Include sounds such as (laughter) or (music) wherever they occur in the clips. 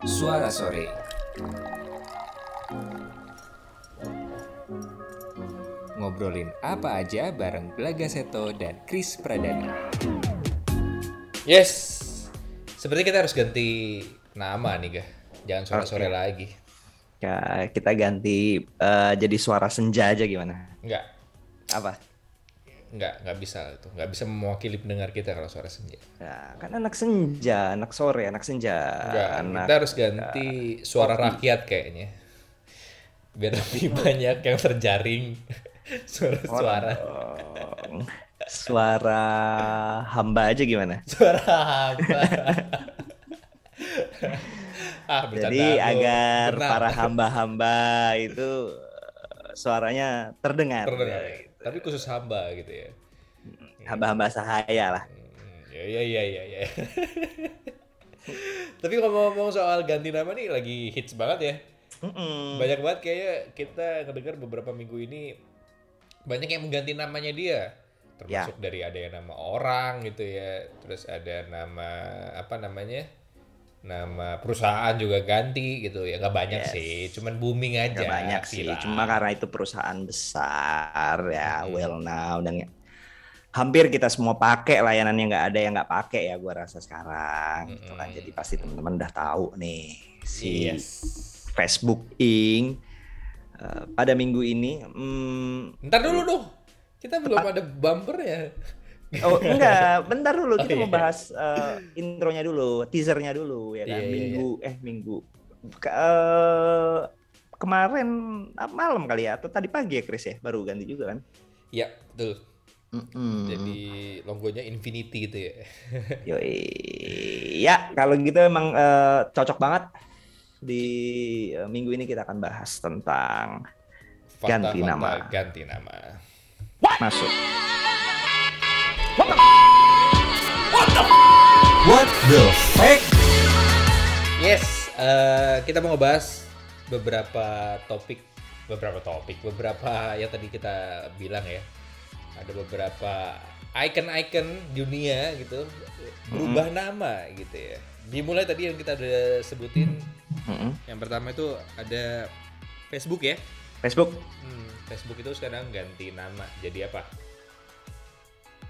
Suara Sore. Ngobrolin apa aja bareng Belaga Seto dan Chris Pradana. Yes. Seperti kita harus ganti nama nih, Gah. Jangan sore-sore Oke. lagi. Ya, kita ganti eh, jadi suara senja aja gimana? Enggak. Apa? Enggak, enggak bisa itu. Enggak bisa mewakili pendengar kita kalau suara senja. Ya, kan anak senja, anak sore, anak senja, Enggak, anak kita harus ganti suara rakyat kayaknya. Biar lebih banyak yang terjaring (laughs) suara-suara. Oh, suara hamba aja gimana? Suara hamba. (laughs) ah, Jadi lu. agar Benar. para hamba-hamba itu eh, suaranya terdengar. terdengar. Tapi khusus hamba gitu ya. Hamba-hamba sahaya lah. Hmm, ya ya ya ya ya. (laughs) Tapi ngomong-ngomong soal ganti nama nih lagi hits banget ya. Mm-mm. Banyak banget kayaknya kita ngedengar beberapa minggu ini banyak yang mengganti namanya dia. Termasuk dari ada yang nama orang gitu ya. Terus ada nama apa namanya? Nama perusahaan juga ganti gitu ya. Nggak banyak Yes. sih, cuman booming aja. Nggak banyak sih, cuma karena itu perusahaan besar ya, Hmm. well now dan hampir kita semua pakai layanan yang nggak ada yang nggak pakai ya, gua rasa sekarang. gitu kan. Jadi pasti teman-teman udah tahu nih si Yes. Facebook Inc. eh, pada minggu ini, hmm, Ntar dulu dong. Kita belum ada bumper ya. Oh (laughs) enggak, bentar dulu kita Oh, mau iya. bahas eh, intronya dulu, teasernya dulu ya kan, Iya, iya, minggu eh minggu Ke- eh, kemarin ah, malam kali ya atau tadi pagi ya Chris ya baru ganti juga kan? Ya, betul. Mm-mm. Jadi logonya Infinity gitu ya. (laughs) Yoi. Ya, kalau gitu emang eh, cocok banget di eh, minggu ini kita akan bahas tentang Ganti Fakta-fakta nama. Ganti nama. masuk. What the fuck? Yes, eh, kita mau ngebahas beberapa topik, beberapa topik, beberapa yang tadi kita bilang ya. Ada beberapa icon-icon dunia gitu berubah nama gitu ya. Dimulai tadi yang kita udah sebutin, Mm-mm. yang pertama itu ada Facebook ya. Facebook Hmm, Facebook itu sekarang ganti nama jadi apa?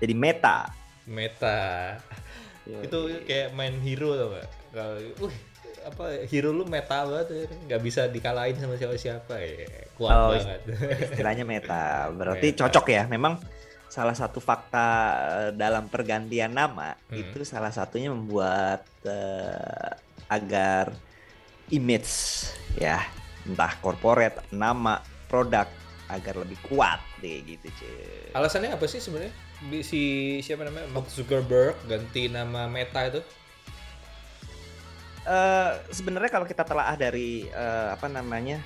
Jadi Meta. Meta. itu kayak main hero tau gak? Kalau uh, apa hero lu meta banget ya. nggak bisa dikalahin sama siapa siapa ya kuat Oh, banget istilahnya meta. Berarti Meta. cocok ya. Memang salah satu fakta eh, dalam pergantian nama Hmm. itu salah satunya membuat eh, agar image ya entah corporate, nama, produk agar lebih kuat deh gitu cuy. alasannya apa sih sebenarnya si siapa namanya Mark Zuckerberg ganti nama Meta itu Eh, sebenarnya kalau kita telah dari eh, apa namanya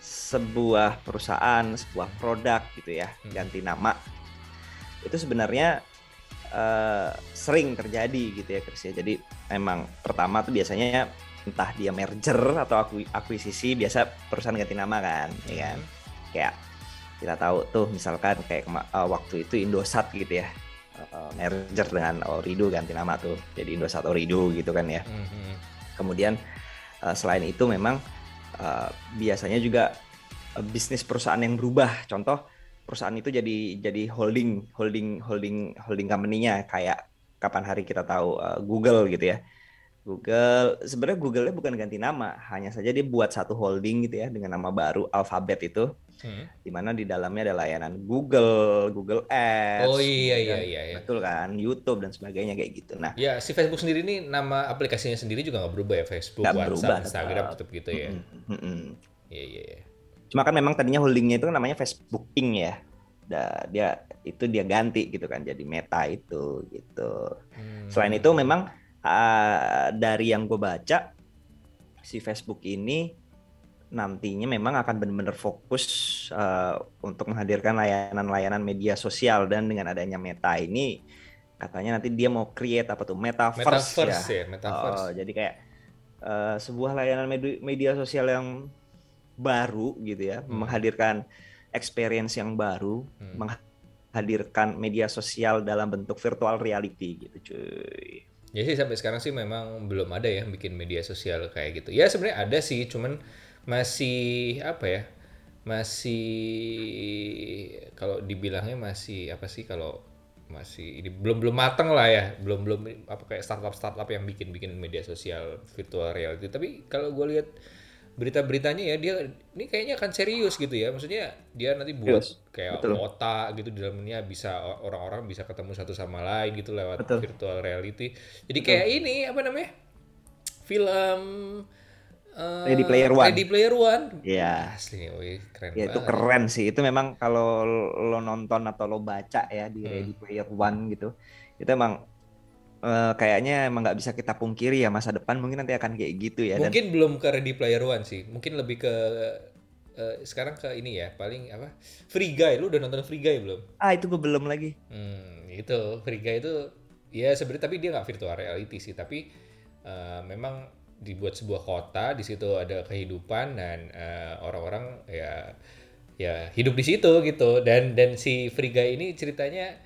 sebuah perusahaan, sebuah produk gitu ya, Hmm. ganti nama itu sebenarnya eh, sering terjadi gitu ya Chris ya. Jadi emang pertama tuh biasanya entah dia merger atau aku akuisisi biasa perusahaan ganti nama kan, ya kan. Kayak kita tahu tuh misalkan kayak eh, waktu itu Indosat gitu ya. eh, merger dengan Orido ganti nama tuh jadi Indosat Orido gitu kan ya. Mhm. Kemudian eh, selain itu memang eh, biasanya juga eh, bisnis perusahaan yang berubah. Contoh perusahaan itu jadi jadi holding holding holding holding company-nya kayak kapan hari kita tahu eh, Google gitu ya. Google sebenarnya Google-nya bukan ganti nama, hanya saja dia buat satu holding gitu ya dengan nama baru Alphabet itu Hmm. di mana di dalamnya ada layanan Google, Google Ads. oh iya iya dan- iya iya Betul kan? YouTube dan sebagainya kayak gitu. Nah, ya si Facebook sendiri ini nama aplikasinya sendiri juga nggak berubah ya Facebook WhatsApp berubah, Instagram tetap. gitu ya iya iya iya. Cuma kan memang tadinya holdingnya itu kan namanya Facebook Inc ya. Da- dia itu dia ganti gitu kan jadi Meta itu gitu. Hmm. Selain itu memang ah, dari yang gue baca si Facebook ini nantinya memang akan benar-benar fokus ah, untuk menghadirkan layanan-layanan media sosial dan dengan adanya Meta ini katanya nanti dia mau create apa tuh metaverse, Metaverse ya. ya, Metaverse. Oh, jadi kayak eh, sebuah layanan medu- media sosial yang baru gitu ya, Hmm. menghadirkan experience yang baru, Hmm. menghadirkan media sosial dalam bentuk virtual reality gitu, cuy. Ya sih sampai sekarang sih memang belum ada ya bikin media sosial kayak gitu. Ya sebenarnya ada sih, cuman masih apa ya? Masih kalau dibilangnya masih apa sih kalau masih ini belum belum matang lah ya, belum belum apa kayak startup startup yang bikin bikin media sosial virtual reality. Tapi kalau gue lihat berita-beritanya ya dia ini kayaknya akan serius gitu ya maksudnya dia nanti buat Serius, kayak betul. kota gitu di dalamnya bisa orang-orang bisa ketemu satu sama lain gitu lewat Betul. virtual reality jadi kayak ini apa namanya film eh, Ready Player One. Ready Player One Iya. asli wih keren Ya itu banget keren sih. Itu memang kalau lo nonton atau lo baca ya di Hmm. Ready Player One gitu, itu emang eh, kayaknya emang nggak bisa kita pungkiri ya masa depan mungkin nanti akan kayak gitu ya. Dan mungkin belum ke Ready Player One sih mungkin lebih ke eh, sekarang ke ini ya paling apa Free Guy lu udah nonton Free Guy belum ah itu gue belum lagi. Hmm, itu Free Guy itu ya sebenarnya tapi dia nggak virtual reality sih, tapi eh, memang dibuat sebuah kota, di situ ada kehidupan dan eh, orang-orang ya ya hidup di situ gitu. Dan dan si Guy ini ceritanya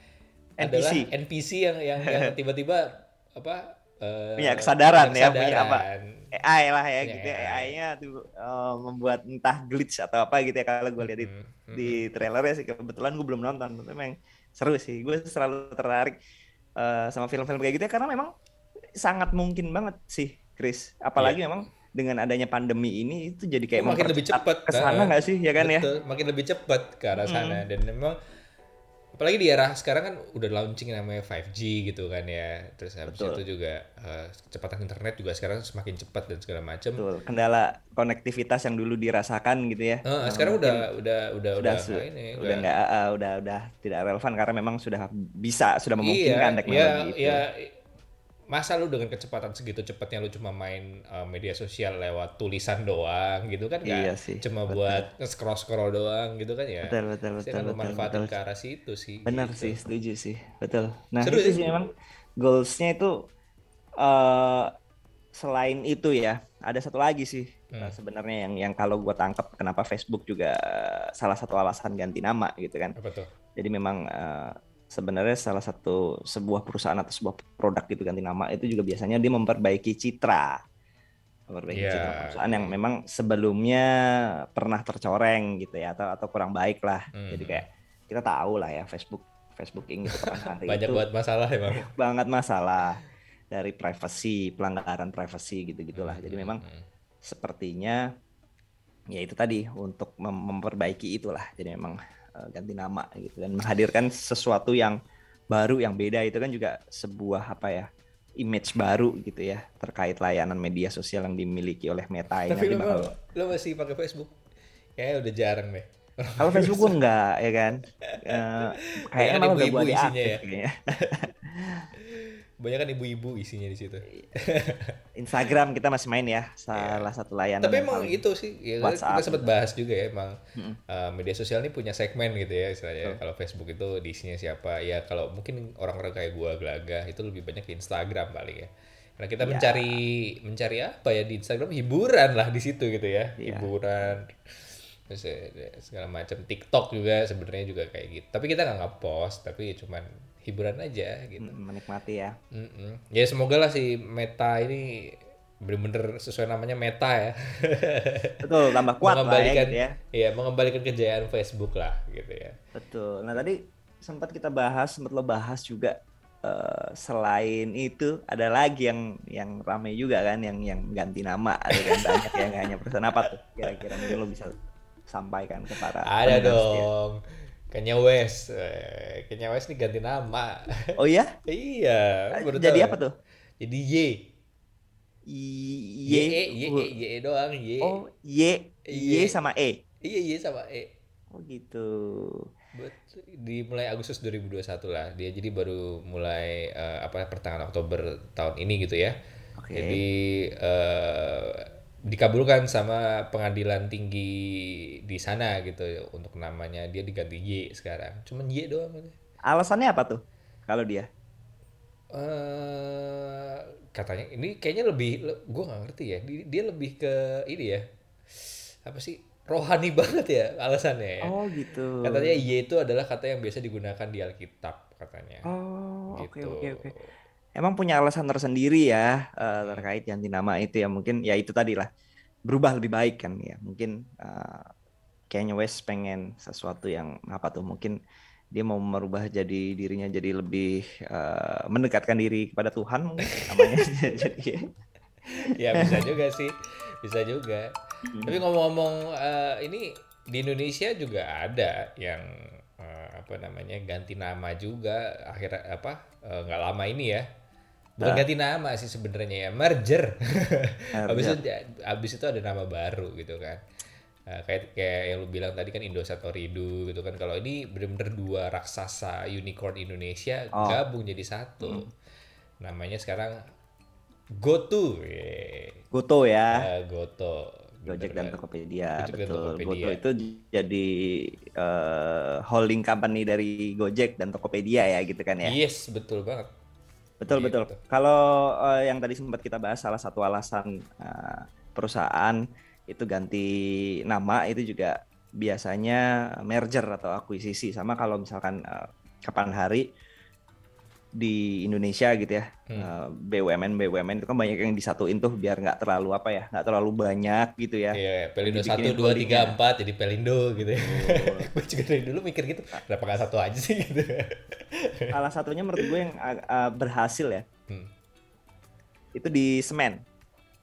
adalah NPC. NPC yang yang, (laughs) tiba-tiba apa eh, Punya kesadaran ya, punya apa? AI lah ya Punya gitu. AI. AI-nya tuh eh, membuat entah glitch atau apa gitu ya kalau gue lihat di, Hmm, hmm. di trailernya sih kebetulan gue belum nonton. Tapi memang seru sih. Gue selalu tertarik eh, sama film-film kayak gitu ya karena memang sangat mungkin banget sih, Chris. Apalagi memang dengan adanya pandemi ini itu jadi kayak Iya. makin lebih cepat ke sana nggak sih ya kan ya? Betul, makin lebih cepat ke arah sana dan memang apalagi di era sekarang kan udah launching namanya 5G gitu kan ya terus habis Betul. itu juga eh, kecepatan internet juga sekarang semakin cepat dan segala macam Betul. Kendala konektivitas yang dulu dirasakan gitu ya. Eh, Yang sekarang udah udah udah udah su- ini udah nggak ah, udah udah tidak relevan karena memang sudah bisa sudah memungkinkan iya, teknologi ya, itu. ya masa lu dengan kecepatan segitu cepatnya lu cuma main eh, media sosial lewat tulisan doang gitu kan Iya sih, cuma betul. buat scroll scroll doang gitu kan ya Betul, betul, betul, betul, memanfaatkan betul. ke arah situ sih Benar gitu. sih, setuju sih. Betul. Nah, Seru itu sih. memang goalsnya itu eh selain itu ya, ada satu lagi sih Hmm. eh, sebenarnya yang yang kalau gua tangkap kenapa Facebook juga salah satu alasan ganti nama gitu kan. apa tuh Jadi memang eh, sebenarnya salah satu sebuah perusahaan atau sebuah produk gitu ganti nama itu juga biasanya dia memperbaiki citra. Memperbaiki Iya. citra perusahaan yang memang sebelumnya pernah tercoreng gitu ya atau atau kurang baik lah. Hmm. Jadi kayak kita tahu lah ya Facebook Facebook Inc itu pada hari banyak itu buat masalah emang (laughs) banget masalah dari privacy, pelanggaran privacy gitu-gitulah. Jadi Hmm, memang hmm. sepertinya ya itu tadi untuk mem- memperbaiki itulah jadi memang ganti nama gitu dan menghadirkan sesuatu yang baru yang beda. Itu kan juga sebuah apa ya image baru gitu ya terkait layanan media sosial yang dimiliki oleh Meta ini. Tapi lo, bakal- lo masih pakai Facebook? Kayaknya udah jarang deh. Kalau Facebook gue enggak ya kan? (laughs) Eh, kayaknya malah udah isinya deaktif ya. (laughs) banyak kan ibu-ibu isinya di situ Instagram kita masih main ya salah satu layanan tapi emang itu sih ya, WhatsApp kita sempat gitu. bahas juga ya emang Mm-mm. eh, media sosial ini punya segmen gitu ya istilahnya Betul. kalau Facebook itu di isinya siapa ya kalau mungkin orang-orang kayak gua gelagah itu lebih banyak di Instagram paling ya karena kita Iya. mencari mencari apa ya di Instagram hiburan lah di situ gitu ya Iya. hiburan terus ya, segala macam TikTok juga sebenarnya juga kayak gitu tapi kita nggak ngepost tapi cuman hiburan aja gitu Mm, menikmati ya Mm-mm. Ya semoga lah si Meta ini bener-bener sesuai namanya Meta ya. (laughs) betul tambah kuat lah ya gitu ya Iya, mengembalikan kejayaan Facebook lah gitu ya. Betul. Nah tadi sempat kita bahas, sempat lo bahas juga eh, selain itu ada lagi yang yang ramai juga kan, yang yang ganti nama, ada kan banyak yang hanya perusahaan apa tuh? Kira-kira mungkin lo bisa sampaikan ke para Ada pendengar setia. Kanye West. Eh, Kanye West nih ganti nama. Oh iya? (laughs) iya, baru Jadi tahu. apa tuh? Jadi Y. Y, Y, Y, Y E doang, Y. Oh Y, Y sama E. Iya, Y sama E. Oh gitu. Buat di mulai Agustus 2021 lah. Dia jadi baru mulai eh, apa pertengahan Oktober tahun ini gitu ya. Oke. Jadi eh, dikabulkan sama pengadilan tinggi di sana gitu untuk namanya dia diganti Y sekarang. Cuman Y doang. Alasannya apa tuh? Kalau dia? eh katanya ini kayaknya lebih gue nggak ngerti ya. Dia, dia lebih ke ini ya. Apa sih? Rohani (laughs) banget ya alasannya ya. Oh gitu. Katanya Y itu adalah kata yang biasa digunakan di Alkitab katanya. Oh oke gitu. oke oke. Emang punya alasan tersendiri ya uh, terkait ganti nama itu ya mungkin ya itu tadi lah. Berubah lebih baik kan ya mungkin uh, Kanye West pengen sesuatu yang apa tuh mungkin dia mau merubah jadi dirinya jadi lebih uh, mendekatkan diri kepada Tuhan mungkin (laughs) namanya. (laughs) Jadi ya. Bisa juga sih bisa juga. Hmm. tapi ngomong-ngomong uh, ini di Indonesia juga ada yang uh, apa namanya ganti nama juga akhir apa nggak uh, lama ini ya bukan uh. ganti nama sih sebenarnya ya merger (laughs) habis itu habis itu ada nama baru gitu kan Nah, kayak kayak yang lu bilang tadi kan Indosat Oridu gitu kan. Kalau ini benar-benar dua raksasa unicorn Indonesia oh. gabung jadi satu. Hmm. Namanya sekarang GoTo. GoTo ya. Uh, GoTo. Gojek dan Tokopedia. Gojek Betul. Dan Tokopedia. GoTo itu jadi uh, holding company dari Gojek dan Tokopedia ya gitu kan ya. Yes, betul banget. Betul gitu. betul. Kalau uh, yang tadi sempat kita bahas salah satu alasan uh, perusahaan itu ganti nama itu juga biasanya merger atau akuisisi sama kalau misalkan uh, kapan hari di Indonesia gitu ya hmm. eh, BUMN BUMN itu kan banyak yang disatuin tuh biar nggak terlalu apa ya nggak terlalu banyak gitu ya iya Pelindo satu dua tiga empat jadi Pelindo gitu ya. Oh. (laughs) gue juga dari dulu mikir gitu kenapa nggak satu aja sih gitu (laughs) salah satunya menurut gue yang uh, berhasil ya hmm. itu di semen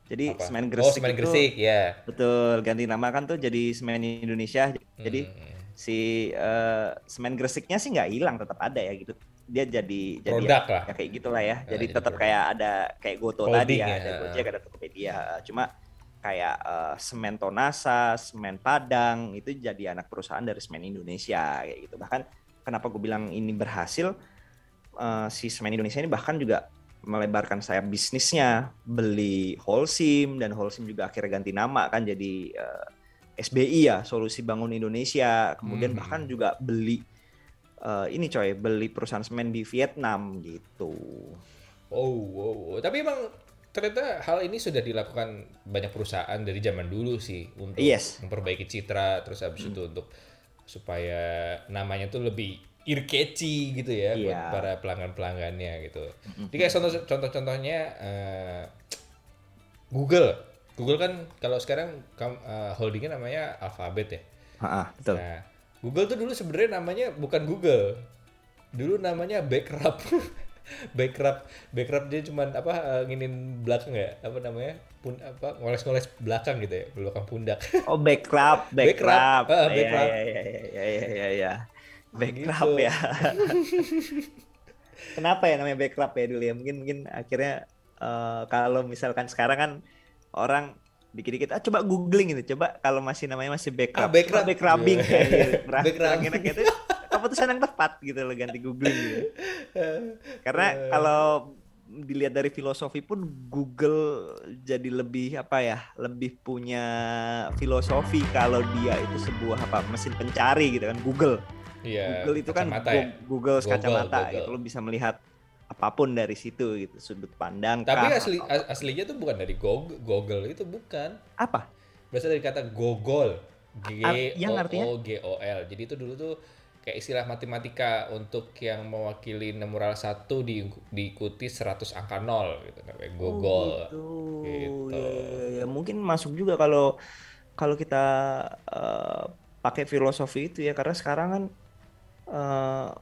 jadi Apa? semen oh, Gresik. Oh, semen Gresik, itu, ya. Betul, ganti nama kan tuh jadi semen Indonesia. Jadi hmm. si uh, semen Gresiknya sih nggak hilang, tetap ada ya gitu. Dia jadi Produk jadi ya, lah. ya kayak gitulah ya. Nah, jadi, tetap kayak ada kayak Goto tadi ya, ya, ada Gojek, ada Tokopedia. Cuma kayak uh, semen Tonasa, semen Padang itu jadi anak perusahaan dari semen Indonesia kayak gitu. Bahkan kenapa gue bilang ini berhasil uh, si semen Indonesia ini bahkan juga melebarkan sayap bisnisnya, beli Holcim dan Holcim juga akhirnya ganti nama kan jadi uh, eh, SBI ya, Solusi Bangun Indonesia. Kemudian hmm. bahkan juga beli uh, ini coy, beli perusahaan semen di Vietnam gitu. Oh, wow, wow. tapi emang ternyata hal ini sudah dilakukan banyak perusahaan dari zaman dulu sih untuk yes. memperbaiki citra terus habis hmm. itu untuk supaya namanya tuh lebih catchy gitu ya yeah. buat para pelanggan-pelanggannya gitu. Jadi kayak contoh contoh-contohnya uh, Google. Google kan kalau sekarang uh, holdingnya namanya Alphabet ya. Ah, betul. Nah, Google tuh dulu sebenarnya namanya bukan Google. Dulu namanya Backrub. (laughs) backrub backrub dia cuma apa uh, nginin belakang ya apa namanya pun apa ngoles-ngoles belakang gitu ya belakang pundak (laughs) oh backrub backrub backrub uh, backrub ya ya ya ya ya, ya backrub gitu. ya. (laughs) Kenapa ya namanya backrub ya dulu ya? Mungkin mungkin akhirnya uh, kalau misalkan sekarang kan orang dikit-dikit ah coba googling itu coba kalau masih namanya masih backrub ah, backrub backrubbing yeah. (laughs) gitu. backrubbing gitu keputusan yang tepat gitu loh ganti googling gitu (laughs) karena uh. kalau dilihat dari filosofi pun Google jadi lebih apa ya lebih punya filosofi kalau dia itu sebuah apa mesin pencari gitu kan Google Iya, Google itu kan ya? Google, Google kacamata Google. gitu lo bisa melihat apa pun dari situ gitu sudut pandang tapi kah, asli atau... aslinya tuh bukan dari Google Google itu bukan. Apa? Berasal dari kata Gogol G O O G O L. Jadi itu dulu tuh kayak istilah matematika untuk yang mewakili numeral satu di, diikuti 100 angka nol gitu namanya Gogol. oh, gitu, gitu. Ya, ya, ya, mungkin masuk juga kalau kalau kita uh, pakai filosofi itu ya karena sekarang kan uh,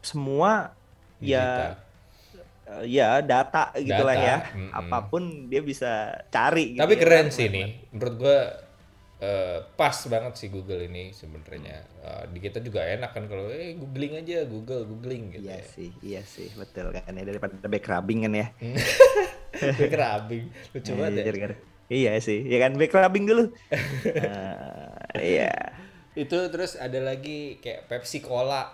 semua ya uh, ya data gitulah ya. Mm -mm. apa pun dia bisa cari gitu tapi ya, keren kan? sih nih menurut gua uh, pas banget sih Google ini sebenarnya. Uh, di kita juga enak kan kalau eh googling aja Google googling gitu iya ya. sih iya sih. Betul kan ya daripada backrubbing kan ya. (laughs) Backrubbing. Lucu iya, banget ya. iya sih ya kan? Backrubbing dulu. Uh, (laughs) iya. Itu terus ada lagi kayak Pepsi Cola.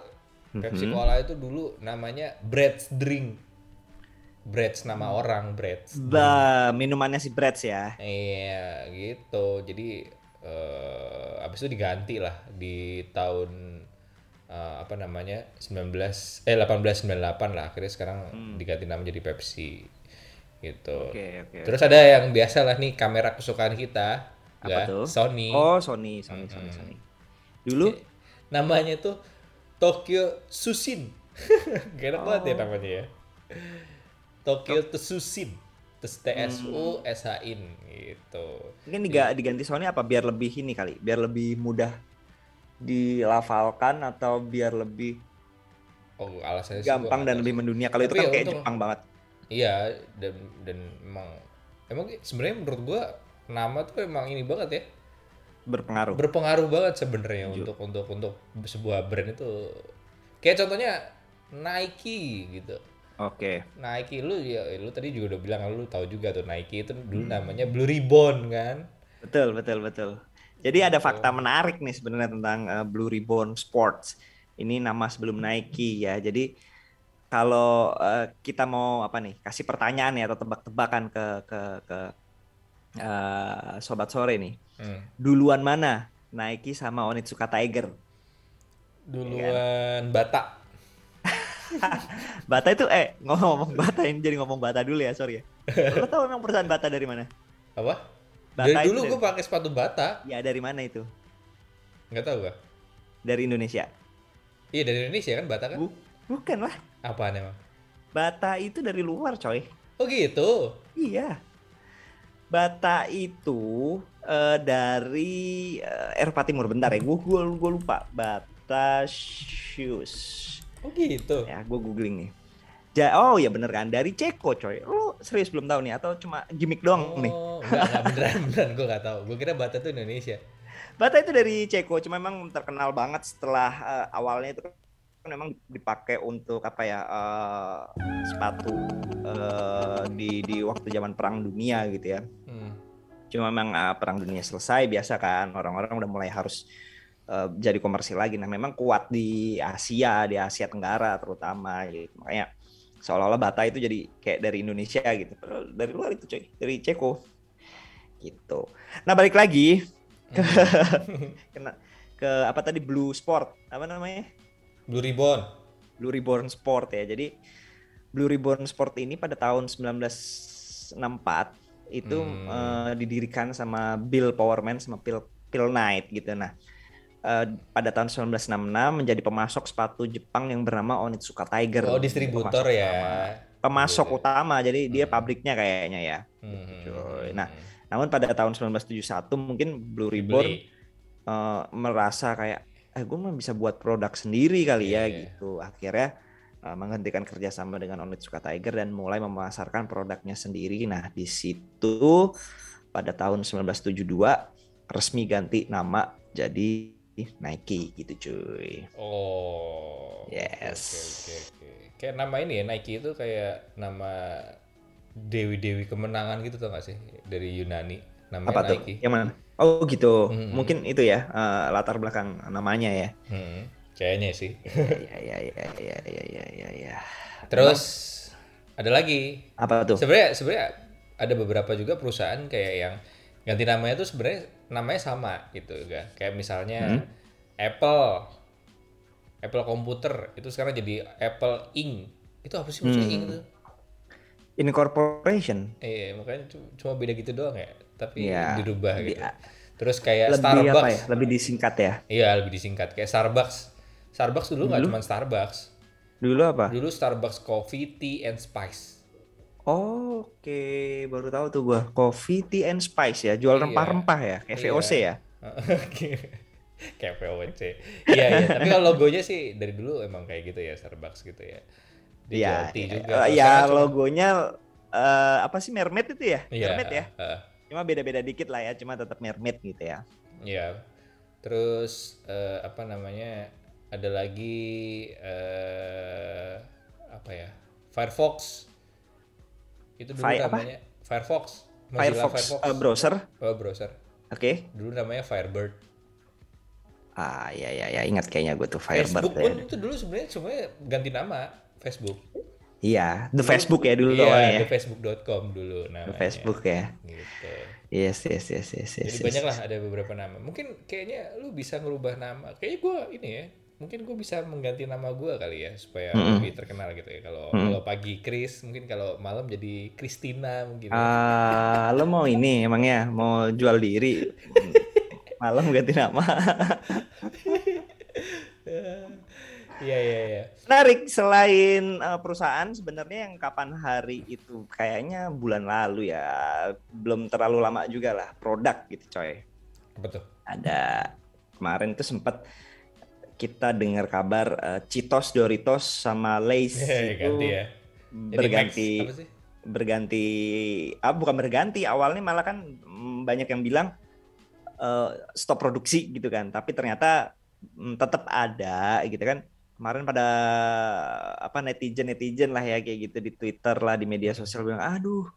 Pepsi mm -hmm. Cola itu dulu namanya Bread's Drink Breads nama orang Breads ba minumannya si Breads ya iya gitu jadi uh, abis itu diganti lah di tahun uh, apa namanya 19 eh 1898 lah akhirnya sekarang hmm. diganti nama jadi Pepsi gitu okay, okay, terus ada yang biasa lah nih kamera kesukaan kita apa ya, tuh Sony oh Sony Sony Sony hmm. Sony Dulu namanya tuh Tokyo Sushin. (laughs) Gak enak oh. banget ya oh. namanya ya. Tokyo Tsushin. Terus TSU SHIN gitu. Mungkin diga- diganti soalnya apa biar lebih ini kali, biar lebih mudah dilafalkan atau biar lebih Oh, alasannya gampang dan lebih mendunia. Kalau itu kan ya kayak untung- Jepang banget. Iya, dan dan emang emang sebenarnya menurut gua nama tuh emang ini banget ya. Berpengaruh. Berpengaruh banget sebenarnya untuk untuk untuk sebuah brand itu. Kayak contohnya Nike gitu. Oke. Nike lu ya lu tadi juga udah bilang lu tahu juga tuh Nike itu dulu Hmm. namanya Blue Ribbon kan. Betul, betul, betul. Jadi ada fakta menarik nih sebenarnya tentang uh, Blue Ribbon Sports. Ini nama sebelum Nike ya. Jadi kalau uh, kita mau apa nih kasih pertanyaan ya atau tebak-tebakan ke ke ke uh, sobat sore nih. Hmm. Duluan mana Nike sama Onitsuka Tiger? Duluan Bata. (laughs) Bata itu eh ngomong Bata ini jadi ngomong Bata dulu ya sorry ya. Lo tahu emang perusahaan Bata dari mana? Apa? Bata dari dulu dari- gue pakai sepatu Bata. Ya dari mana itu? Nggak tahu gak? Dari Indonesia. Iya dari Indonesia kan Bata kan? Bu- bukan lah. Apaan emang? Bata itu dari luar coy. Oh gitu. Iya. Bata itu eh, dari eh, Eropa Timur bentar ya. Gue gua, gua lupa. Bata shoes. Oh gitu. Ya, gue googling nih. Ja, oh ya bener kan dari Ceko coy. Lu serius belum tahu nih atau cuma gimmick doang nih? (laughs) Oh, enggak, enggak beneran, beneran gue gak tahu. Gue kira Bata tuh Indonesia. Bata itu dari Ceko, cuma memang terkenal banget setelah eh, awalnya itu kan memang dipakai untuk apa ya eh, sepatu eh, di di waktu zaman Perang Dunia gitu ya. Hmm. Cuma memang eh, Perang Dunia selesai biasa kan orang-orang udah mulai harus eh, jadi komersil lagi. Nah memang kuat di Asia, di Asia Tenggara terutama gitu. Makanya seolah-olah Bata itu jadi kayak dari Indonesia gitu. Dari luar itu coy, dari Ceko gitu. Nah balik lagi ke (laughs) kena ke apa tadi Blue Sport apa namanya Blue Ribbon. Blue Ribbon Sport ya jadi Blue Ribbon Sport ini pada tahun 1964 itu Hmm. eh, didirikan sama Bill Powerman sama Phil Phil Knight gitu nah eh, pada tahun 1966 menjadi pemasok sepatu Jepang yang bernama Onitsuka Tiger Oh distributor Pemasok ya. utama. pemasok Iya. utama jadi dia Hmm. pabriknya kayaknya ya Hmm. Coy. Nah, namun pada tahun 1971 mungkin Blue Ribbon Dibeli. eh, merasa kayak eh gue mah bisa buat produk sendiri kali ya Iya. gitu akhirnya eh, menghentikan kerjasama dengan Onitsuka Tiger dan mulai memasarkan produknya sendiri nah di situ pada tahun 1972 resmi ganti nama jadi Nike gitu cuy Oh. oke, Yes. Oke, oke, oke. Kayak nama ini ya Nike itu kayak nama dewi-dewi kemenangan gitu tau gak sih dari Yunani namanya apa tuh Nike. yang mana oh gitu Hmm. mungkin itu ya eh, latar belakang namanya ya Hmm, kayaknya sih. ya ya ya ya ya ya ya ya Terus ada lagi. apa tuh Sebenarnya sebenarnya ada beberapa juga perusahaan kayak yang ganti namanya tuh sebenarnya namanya sama gitu kan. Kayak misalnya Hmm. Apple Apple komputer itu sekarang jadi Apple Inc. Itu apa sih maksudnya Hmm. Inc itu? incorporation Eh, makanya cu- cuma beda gitu doang ya. Tapi Iya. dirubah Lebih- gitu. Terus kayak lebih Starbucks. apa ya lebih disingkat ya Iya, lebih disingkat. Kayak Starbucks. Starbucks dulu nggak cuma Starbucks. dulu apa Dulu Starbucks Coffee, Tea, and Spice. Oke, baru tahu tuh gua. Coffee, tea and spice ya, jual Iya. rempah-rempah ya, kayak Iya. VOC ya. kayak VOC. Iya, iya. Tapi kalau logonya sih dari dulu emang kayak gitu ya Starbucks gitu ya. Iya, iya. juga. Kalau ya cuma- logonya eh, apa sih mermaid itu ya? Iya, Mermaid ya. Cuma beda-beda dikit lah ya, cuma tetap mermaid gitu ya. Iya. Terus eh, apa namanya? Ada lagi eh apa ya? Firefox. Itu dulu Fi- apa? namanya Firefox. Mozilla Firefox, eh, browser. Oh, browser. Oke. Dulu namanya Firebird. Ah, iya iya ya, ingat kayaknya gue tuh Firebird Facebook ya. pun itu dulu sebenarnya semuanya ganti nama Facebook. Iya, The Facebook ya dulu Iya, awalnya ya. thefacebook.com dulu The namanya. Facebook ya. Gitu. Yes, yes, yes, yes, yes. Jadi yes. banyak lah ada beberapa nama. Mungkin kayaknya lu bisa ngerubah nama. Kayaknya gua ini ya. Mungkin gue bisa mengganti nama gua kali ya supaya Mm-mm. lebih terkenal gitu ya. Kalau Mm. kalau pagi Chris, mungkin kalau malam jadi Christina mungkin. Ah, lo mau ini emangnya mau jual diri malam ganti nama. (laughs) Iya iya iya. Menarik selain uh, perusahaan sebenarnya yang kapan hari itu kayaknya bulan lalu ya belum terlalu lama juga lah produk gitu coy. Tuh? Ada kemarin itu sempat kita dengar kabar uh, Cheetos, Doritos sama Lay's (laughs) itu ganti ya. Jadi berganti Max, apa sih? berganti ah bukan berganti awalnya malah kan mm, banyak yang bilang uh, stop produksi gitu kan tapi ternyata mm, tetap ada gitu kan kemarin pada apa netizen netizen lah ya kayak gitu di Twitter lah di media sosial bilang aduh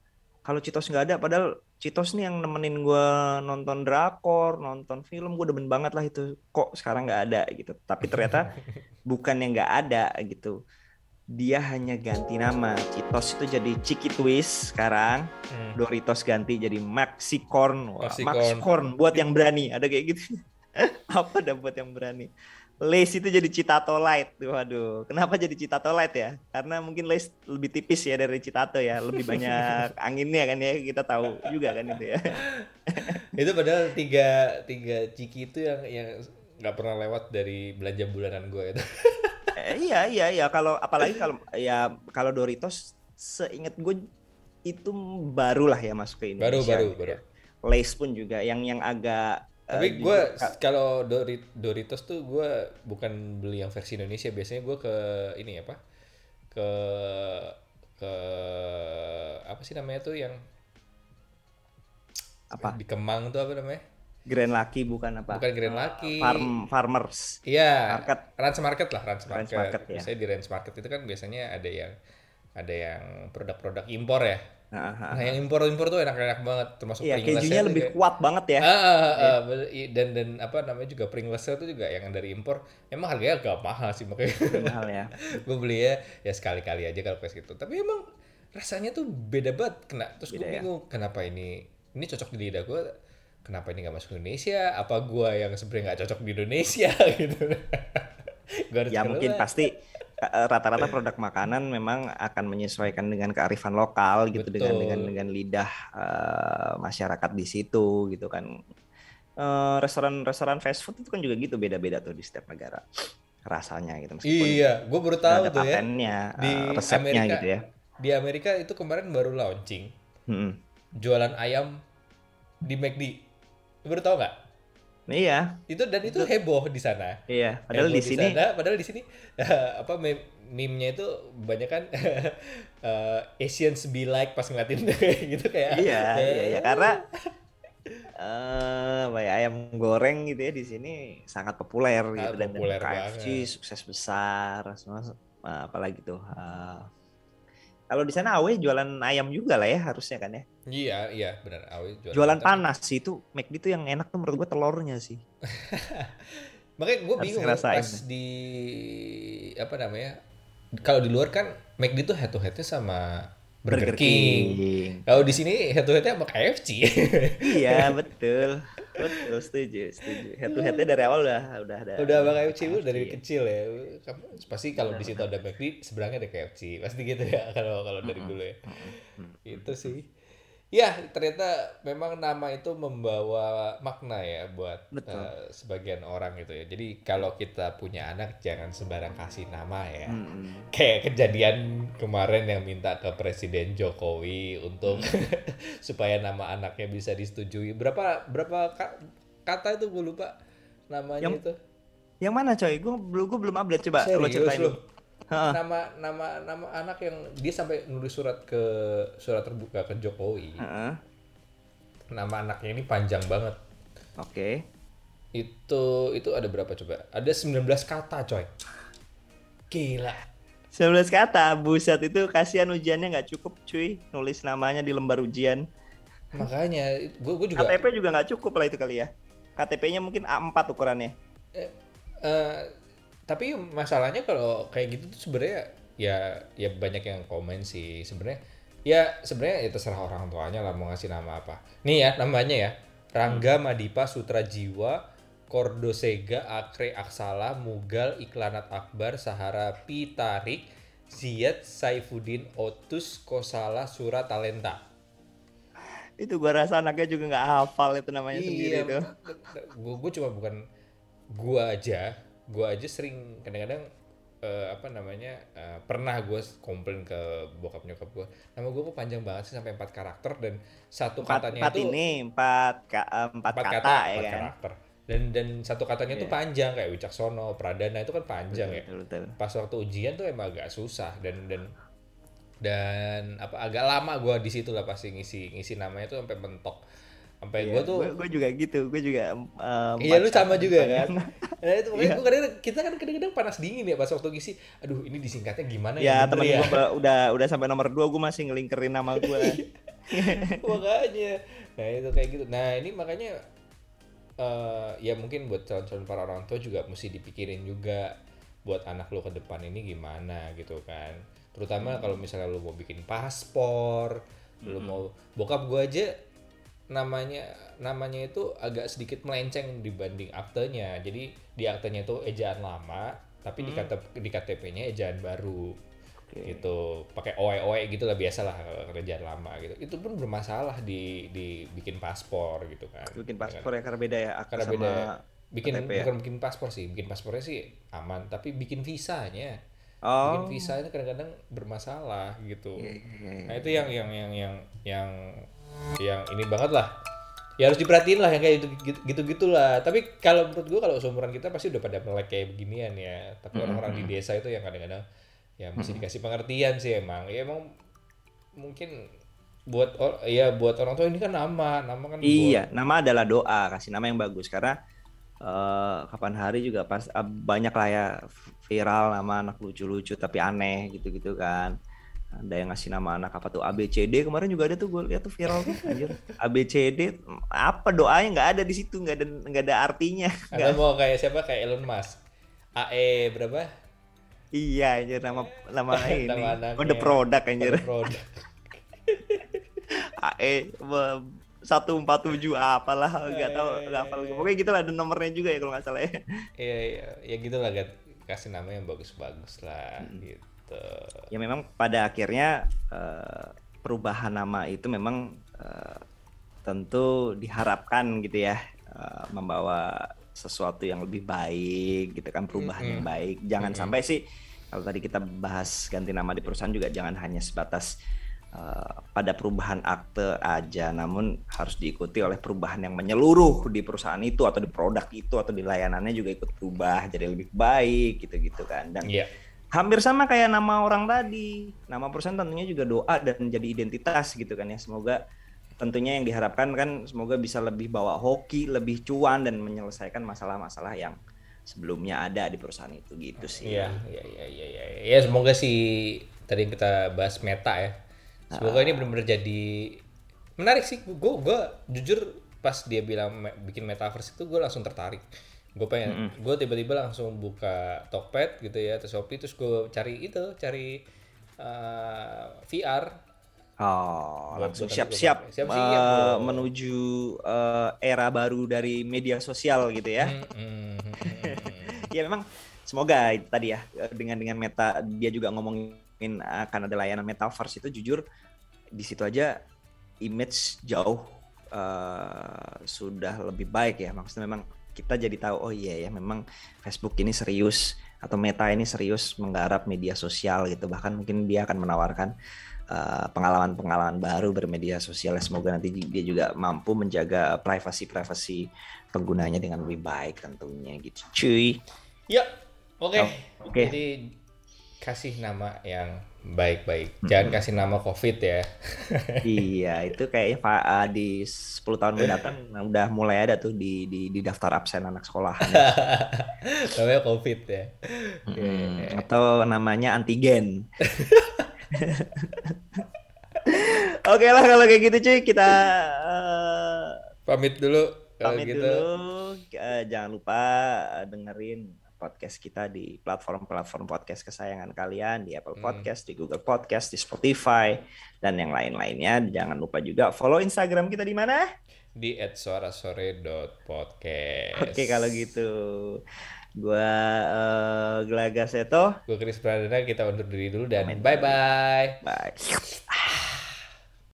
kalau Citos nggak ada padahal Citos nih yang nemenin gue nonton drakor nonton film gue demen banget lah itu. Kok sekarang nggak ada gitu. Tapi ternyata (laughs) bukan yang nggak ada gitu. Dia hanya ganti nama. Citos itu jadi Chiki Twist sekarang. Hmm. Doritos ganti jadi Maxi Corn Wah, Maxi Max Corn. Corn buat yang berani. Ada kayak gitu. (laughs) Apa dah buat yang berani Lace itu jadi Citato Light waduh kenapa jadi Citato Light ya karena mungkin Lace lebih tipis ya dari Citato ya lebih (laughs) banyak anginnya kan ya kita tahu juga kan itu ya (laughs) itu padahal tiga tiga ciki itu yang yang nggak pernah lewat dari belanja bulanan gue itu. (laughs) Eh, iya iya iya kalau apalagi kalau ya kalau Doritos seingat gue itu baru lah ya masuk ke baru Indonesia baru gitu baru. ya. Lace pun juga yang yang agak Tapi eh, gue kalau Dori- Doritos tuh gue bukan beli yang versi Indonesia biasanya gue ke ini apa ke ke apa sih namanya tuh yang apa di Kemang tuh apa namanya? Grand Lucky bukan apa Bukan Grand Lucky. farm farmers Iya, Market. Rans Market lah, Rans Market. Rans Market, ya. Biasanya di Rans Market itu kan biasanya ada yang ada yang produk-produk impor ya. Nah, ah, Nah, yang impor-impor tuh enak-enak banget, termasuk Pringles-nya kejunya lebih kayak- kuat banget ya. Ah, bener. I- dan dan apa namanya juga Pringles itu juga yang dari impor. Emang harganya agak mahal sih makanya Mahal ya. (laughs) gue beli ya ya sekali-kali aja kalau kayak gitu. Tapi emang rasanya tuh beda banget kena. Terus gue ya. bingung kenapa ini ini cocok di lidah gue. Kenapa ini nggak masuk Indonesia? Apa gue yang sebenarnya nggak cocok di Indonesia (laughs) gitu? Gua harus Ya mungkin keluar. pasti rata-rata produk makanan memang akan menyesuaikan dengan kearifan lokal gitu dengan Betul. dengan dengan lidah eh, masyarakat di situ gitu kan. Eh, restoran-restoran fast food itu kan juga gitu beda-beda tuh di setiap negara rasanya gitu meskipun Iya, gue baru tahu ada tuh ya. Di eh, resepnya Amerika, gitu ya. Di Amerika itu kemarin baru launching Mm-mm. jualan ayam di McD. Baru tahu nggak? Iya, Itu dan itu heboh di sana. iya. Padahal Heboh di sini sana, padahal di sini (laughs) apa meme- meme-nya itu banyak kan (laughs) eh, Asians be like pas ngeliatin (laughs) gitu kayak iya, iya, eh, iya karena eh apa ya, ayam goreng gitu ya di sini sangat populer gitu dan, dan populer KFC banget. sukses besar semua apalagi tuh eh, kalau di sana Awe jualan ayam juga lah ya harusnya kan ya Iya, iya benar. Awi jualan Tapi- panas sih itu McD tuh yang enak tuh menurut gua telurnya sih (laughs) Makanya gue bingung pas di apa namanya? Kalau di luar kan McD tuh head to headnya sama Burger, King. Kalau di sini head to headnya sama KFC. iya (laughs) betul betul setuju setuju head to headnya dari awal udah udah ada Udah sama KFC lu dari Iya. kecil ya. Kamu pasti kalau di situ ada McD, seberangnya ada KFC. Pasti gitu ya kalau kalau dari dulu ya. Itu sih. Ya, ternyata memang nama itu membawa makna ya buat Betul. eh, sebagian orang gitu ya. Jadi kalau kita punya anak jangan sembarang kasih nama ya. Mm-mm. Kayak kejadian kemarin yang minta ke Presiden Jokowi untuk (laughs) supaya nama anaknya bisa disetujui. Berapa berapa ka- kata itu gue lupa namanya Yang- itu. yang mana coy gua belum gua belum update coba lo Serius ceritain lu? Heeh. Nama nama nama anak yang dia sampai nulis surat ke surat terbuka ke Jokowi. Heeh. Nama anaknya ini panjang banget. oke Itu itu ada berapa coba? Ada 19 kata, coy. Gila. 19 kata, buset itu kasihan ujiannya nggak cukup cuy, nulis namanya di lembar ujian. Makanya gue gue juga KTP juga nggak cukup lah itu kali ya. KTP-nya mungkin A4 ukurannya. eh, eh, tapi masalahnya kalau kayak gitu tuh sebenarnya ya ya banyak yang komen sih. Sebenarnya ya sebenarnya ya terserah orang tuanya lah mau ngasih nama apa. Nih ya namanya ya. Rangga Madipa Sutra Jiwa Kordosega Akre Aksala Mugal Iklanat Akbar Sahara Pitarik Ziyad Saifuddin Otus Kosala Surat Talenta. Itu gua rasa anaknya juga nggak hafal itu namanya sendiri itu. gue gue cuma bukan gua aja gua aja sering kadang-kadang eh, apa namanya eh, pernah gue komplain ke bokap nyokap gue nama gue kok panjang banget sih sampai empat karakter dan satu Empat, katanya empat itu ini empat ka- empat, empat kata, kata, ya empat kan. karakter dan dan satu katanya tuh Iya. panjang kayak Wicaksono Pradana itu kan panjang ya Betul, betul. pas waktu ujian tuh emang agak susah dan dan dan apa agak lama gua di situ lah pasti ngisi ngisi namanya tuh sampai mentok sampai gua tuh gue juga gitu, gue juga eh, Iya lu sama juga kan. (laughs) Nah itu makanya Iya. gua kadang kita kan kadang-kadang panas dingin ya pas waktu ngisi. Aduh ini disingkatnya gimana Ya ya? temen bener gue udah udah sampai nomor dua gue masih ngelingkerin nama gue. (laughs) makanya. Nah itu kayak gitu. Nah ini makanya eh ya mungkin buat calon-calon para orang tua juga mesti dipikirin juga buat anak lo ke depan ini gimana gitu kan. Terutama kalau misalnya lo mau bikin paspor, lo mau bokap gua aja namanya namanya itu agak sedikit melenceng dibanding aktenya. Jadi di aktenya itu ejaan lama, tapi di KTP di KTP-nya ejaan baru. Oke. Gitu. Pakai oe oe gitu lah biasa lah kerjaan lama gitu. Itu pun bermasalah di di bikin paspor gitu kan. Bikin paspor ya karena beda ya akta Karena sama beda bikin KTP ya? bukan bikin paspor sih, bikin paspornya sih aman, tapi bikin visanya. Oh. Bikin visanya kadang-kadang bermasalah gitu. Iya, iya, iya. Nah itu yang yang yang yang yang yang ini banget lah. Ya harus diperhatiin lah yang kayak gitu gitu gitulah. Tapi kalau menurut gua kalau seumuran kita pasti udah pada melek kayak beginian ya. Tapi orang-orang di desa itu yang kadang-kadang ya mesti dikasih pengertian sih emang. Ya emang mungkin buat or- ya buat orang tua ini kan nama, nama kan buat- Iya, nama adalah doa, kasih nama yang bagus karena eh, kapan hari juga pas eh, banyak lah ya viral nama anak lucu-lucu tapi aneh gitu-gitu kan. Ada yang ngasih nama anak apa tuh ABCD kemarin juga ada tuh gue lihat tuh viral tuh anjir. ABCD apa doanya nggak ada di situ nggak ada nggak ada artinya. (laughs) Atau mau kayak siapa kayak Elon Musk. AE berapa? Iya anjir nama nama (laughs) ini. Nama anaknya. Kode produk anjir. Produk. (laughs) AE be- 147 apalah nggak tahu Eh, nggak hafal pokoknya gitu lah ada nomornya juga ya kalau nggak salah ya. Iya, iya, ya gitu lah Gat. Kasih nama yang bagus-bagus lah Hmm. gitu. Ya memang pada akhirnya eh, perubahan nama itu memang eh, tentu diharapkan gitu ya eh, membawa sesuatu yang lebih baik gitu kan perubahan yang Mm-mm. baik jangan Mm-mm. sampai sih kalau tadi kita bahas ganti nama di perusahaan juga jangan hanya sebatas eh, pada perubahan akte aja namun harus diikuti oleh perubahan yang menyeluruh di perusahaan itu atau di produk itu atau di layanannya juga ikut berubah jadi lebih baik gitu-gitu kan dan Iya. Hampir sama kayak nama orang tadi. Nama perusahaan tentunya juga doa dan jadi identitas gitu kan ya. Semoga tentunya yang diharapkan kan semoga bisa lebih bawa hoki, lebih cuan dan menyelesaikan masalah-masalah yang sebelumnya ada di perusahaan itu gitu sih. Iya, iya, iya, iya, iya. Ya semoga sih tadi yang kita bahas meta ya. Semoga ini benar-benar jadi menarik sih. Gue gue jujur pas dia bilang bikin metaverse itu gue langsung tertarik. Gue pengen, gue tiba-tiba langsung buka Tokped gitu ya, atau Shopee, terus gue cari itu, cari eh, VR. Oh, Buat- langsung siap-siap buat- siap-siap, eh, bro. menuju eh, era baru dari media sosial gitu ya. Hmm, hmm, hmm, hmm. ya memang semoga tadi ya eh, dengan dengan meta dia juga ngomongin akan ada layanan metaverse itu jujur di situ aja image jauh eh, sudah lebih baik ya maksudnya memang kita jadi tahu oh iya ya memang Facebook ini serius atau Meta ini serius menggarap media sosial gitu bahkan mungkin dia akan menawarkan eh, pengalaman-pengalaman baru bermedia sosial semoga nanti dia juga mampu menjaga privasi privasi penggunanya dengan lebih baik tentunya gitu cuy Ya, oke. Oh, oke. Jadi kasih nama yang baik-baik. Jangan kasih nama COVID ya. (laughs) iya itu kayaknya Pak ah, di 10 tahun mendatang udah mulai ada tuh di di, di daftar absen anak sekolah (laughs) Namanya COVID ya. Hmm, atau namanya antigen (laughs) Oke lah kalau kayak gitu cuy kita eh, Pamit dulu kalau pamit gitu. dulu Eh, jangan lupa eh, dengerin podcast kita di platform-platform podcast kesayangan kalian di Apple Hmm. Podcast, di Google Podcast, di Spotify dan yang lain-lainnya. Jangan lupa juga follow Instagram kita di mana? Di @suarasore.podcast. Oke kalau gitu. Gua eh, Gelaga Seto. Gue Chris Pradana kita undur diri dulu dan bye-bye. Bye.